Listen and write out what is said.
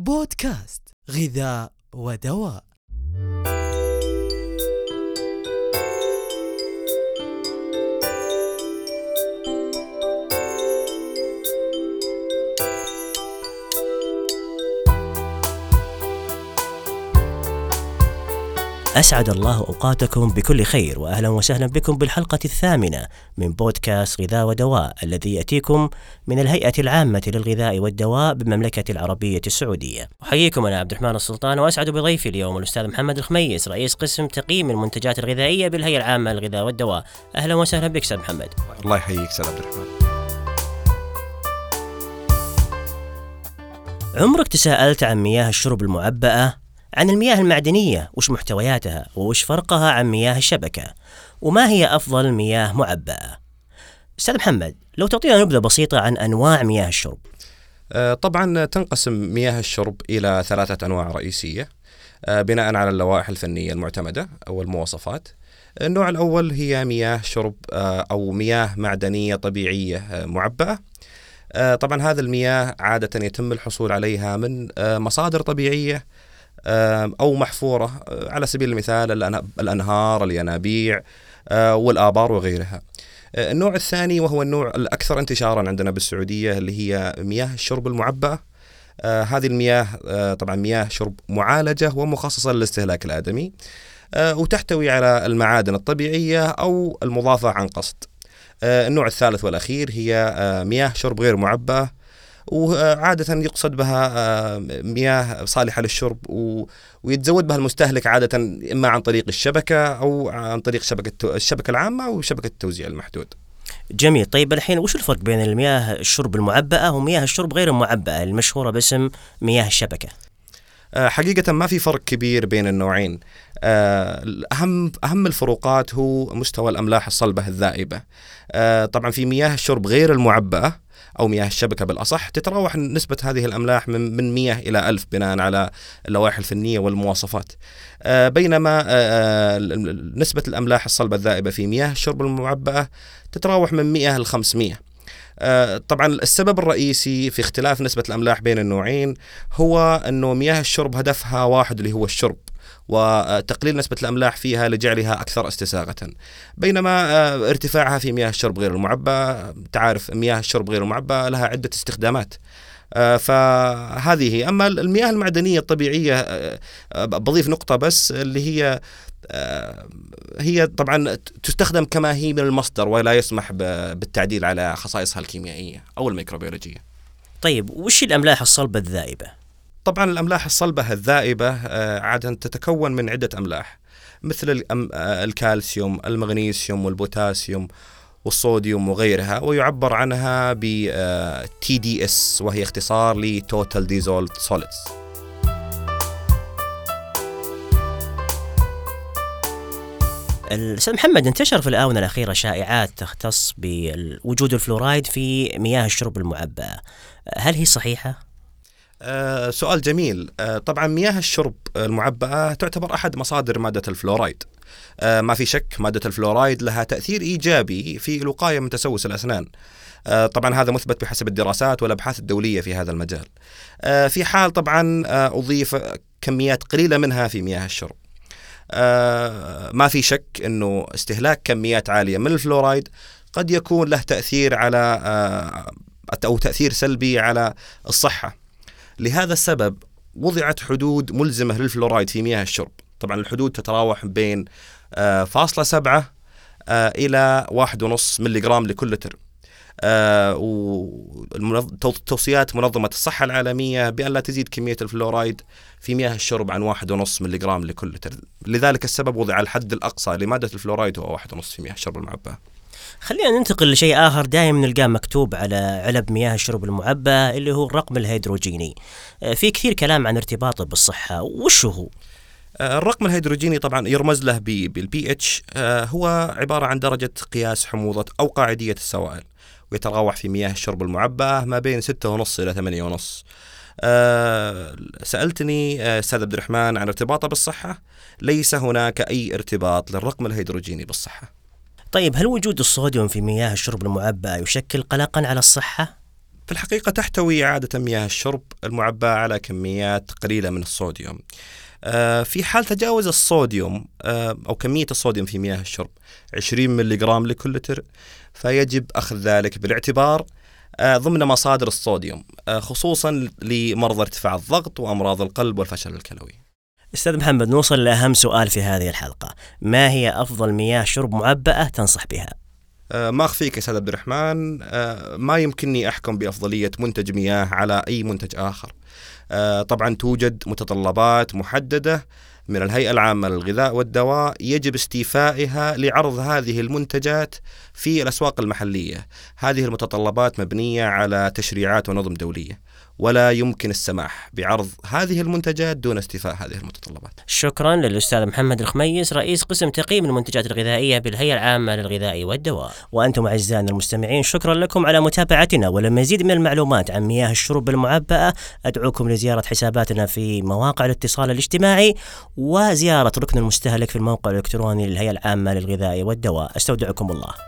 بودكاست غذاء ودواء. أسعد الله أوقاتكم بكل خير وأهلا وسهلا بكم بالحلقة الثامنة من بودكاست غذاء ودواء الذي يأتيكم من الهيئة العامة للغذاء والدواء بالمملكة العربية السعودية. أحييكم أنا عبد الرحمن السلطان وأسعد بضيفي اليوم الأستاذ محمد الخميس رئيس قسم تقييم المنتجات الغذائية بالهيئة العامة للغذاء والدواء. أهلا وسهلا بك أستاذ محمد. الله يحييك أستاذ عبد الرحمن. عمرك تساءلت عن مياه الشرب المعبأة عن المياه المعدنية وش محتوياتها وش فرقها عن مياه الشبكة وما هي أفضل مياه معبأة. أستاذ محمد لو تعطينا نبذة بسيطة عن أنواع مياه الشرب. آه، طبعا تنقسم مياه الشرب إلى ثلاثة أنواع رئيسية آه، بناء على اللوائح الفنية المعتمدة أو المواصفات. النوع الأول هي مياه شرب آه، أو مياه معدنية طبيعية معبأة. طبعا هذه المياه عادة يتم الحصول عليها من مصادر طبيعية أو محفورة آه، على سبيل المثال الأنهار الينابيع آه، والآبار وغيرها. آه، النوع الثاني وهو النوع الأكثر انتشارا عندنا بالسعودية اللي هي مياه الشرب المعبأة. هذه المياه طبعا مياه شرب معالجة ومخصصة للاستهلاك الآدمي وتحتوي على المعادن الطبيعية أو المضافة عن قصد. النوع الثالث والأخير هي مياه شرب غير معبأة وعادة يقصد بها آه، مياه صالحة للشرب ويتزود بها المستهلك عادة إما عن طريق الشبكة أو عن طريق شبكة الشبكة العامة أو شبكة التوزيع المحدود. جميل. طيب الحين وش الفرق بين المياه الشرب المعبأة ومياه الشرب غير المعبأة المشهورة باسم مياه الشبكة؟ آه، حقيقة ما في فرق كبير بين النوعين. آه، أهم أهم الفروقات هو مستوى الأملاح الصلبة الذائبة. طبعا في مياه الشرب غير المعبأة أو مياه الشبكة بالأصح تتراوح نسبة هذه الأملاح من من 100 إلى 1000 بناء على اللوائح الفنية والمواصفات. آه، بينما آه، آه، نسبة الأملاح الصلبة الذائبة في مياه الشرب المعبأة تتراوح من 100 ل 500. طبعا السبب الرئيسي في اختلاف نسبة الأملاح بين النوعين هو أنه مياه الشرب هدفها واحد اللي هو الشرب وتقليل نسبة الأملاح فيها لجعلها أكثر استساغة. بينما آه، ارتفاعها في مياه الشرب غير المعبأ تعرف مياه الشرب غير المعبأ لها عدة استخدامات. آه، فهذه أما المياه المعدنية الطبيعية آه، بضيف نقطة بس اللي هي هي طبعا تستخدم كما هي من المصدر ولا يسمح بالتعديل على خصائصها الكيميائية أو الميكروبيولوجية. طيب وش الأملاح الصلبة الذائبة؟ طبعا الأملاح الصلبة الذائبة آه، عادة تتكون من عدة أملاح مثل آه، الكالسيوم المغنيسيوم والبوتاسيوم والصوديوم وغيرها ويعبر عنها ب TDS وهي اختصار ل Total Dissolved Solids الأستاذ محمد انتشر في الآونة الأخيرة شائعات تختص بوجود الفلورايد في مياه الشرب المعبأة. هل هي صحيحة؟ آه سؤال جميل. آه طبعا مياه الشرب المعبأة تعتبر أحد مصادر مادة الفلورايد. آه ما في شك مادة الفلورايد لها تأثير إيجابي في الوقاية من تسوس الأسنان. آه طبعا هذا مثبت بحسب الدراسات والأبحاث الدولية في هذا المجال. آه في حال طبعا أضيف كميات قليلة منها في مياه الشرب. ما في شك أنه استهلاك كميات عالية من الفلورايد قد يكون له تأثير على أو تأثير سلبي على الصحة. لهذا السبب وضعت حدود ملزمة للفلورايد في مياه الشرب. طبعا الحدود تتراوح بين آه، فاصلة سبعة آه، إلى واحد ونص ملي جرام لكل لتر آه وتوصيات منظمة الصحة العالمية بأن لا تزيد كمية الفلورايد في مياه الشرب عن واحد ونص ملي جرام لكل لتر لذلك السبب وضع الحد الأقصى لمادة الفلورايد هو واحد ونص في مياه الشرب المعبأة. خلينا ننتقل لشيء آخر. دائما نلقاه مكتوب على علب مياه الشرب المعبأة اللي هو الرقم الهيدروجيني. آه، في كثير كلام عن ارتباطه بالصحة، وش هو؟ آه، الرقم الهيدروجيني طبعا يرمز له بالبي اتش آه، هو عبارة عن درجة قياس حموضة أو قاعدية السوائل ويتراوح في مياه الشرب المعبأة ما بين 6.5 إلى 8.5 أه سألتني أستاذ عبد الرحمن عن ارتباطه بالصحة. ليس هناك أي ارتباط للرقم الهيدروجيني بالصحة. طيب هل وجود الصوديوم في مياه الشرب المعبأة يشكل قلقا على الصحة؟ في الحقيقة تحتوي عادة مياه الشرب المعبأة على كميات قليلة من الصوديوم آه، في حال تجاوز الصوديوم آه، أو كمية الصوديوم في مياه الشرب 20 ملغ لكل لتر فيجب أخذ ذلك بالاعتبار آه، ضمن مصادر الصوديوم خصوصا لمرضى ارتفاع الضغط وأمراض القلب والفشل الكلوي أستاذ محمد نوصل لأهم سؤال في هذه الحلقة، ما هي أفضل مياه شرب معبأة تنصح بها؟ ما أخفيك يا أستاذ عبد الرحمن ما يمكنني أحكم بأفضلية منتج مياه على أي منتج آخر. آه، طبعا توجد متطلبات محددة من الهيئة العامة للغذاء والدواء يجب استيفائها لعرض هذه المنتجات في الأسواق المحلية. هذه المتطلبات مبنية على تشريعات ونظم دولية. ولا يمكن السماح بعرض هذه المنتجات دون استيفاء هذه المتطلبات. شكرا للأستاذ محمد الخميس رئيس قسم تقييم المنتجات الغذائية بالهيئة العامة للغذاء والدواء. وأنتم أعزائنا المستمعين شكرا لكم على متابعتنا ولمزيد من المعلومات عن مياه الشرب المعبأة ادعوكم لزيارة حساباتنا في مواقع الاتصال الاجتماعي وزيارة ركن المستهلك في الموقع الإلكتروني للهيئة العامة للغذاء والدواء. أستودعكم الله.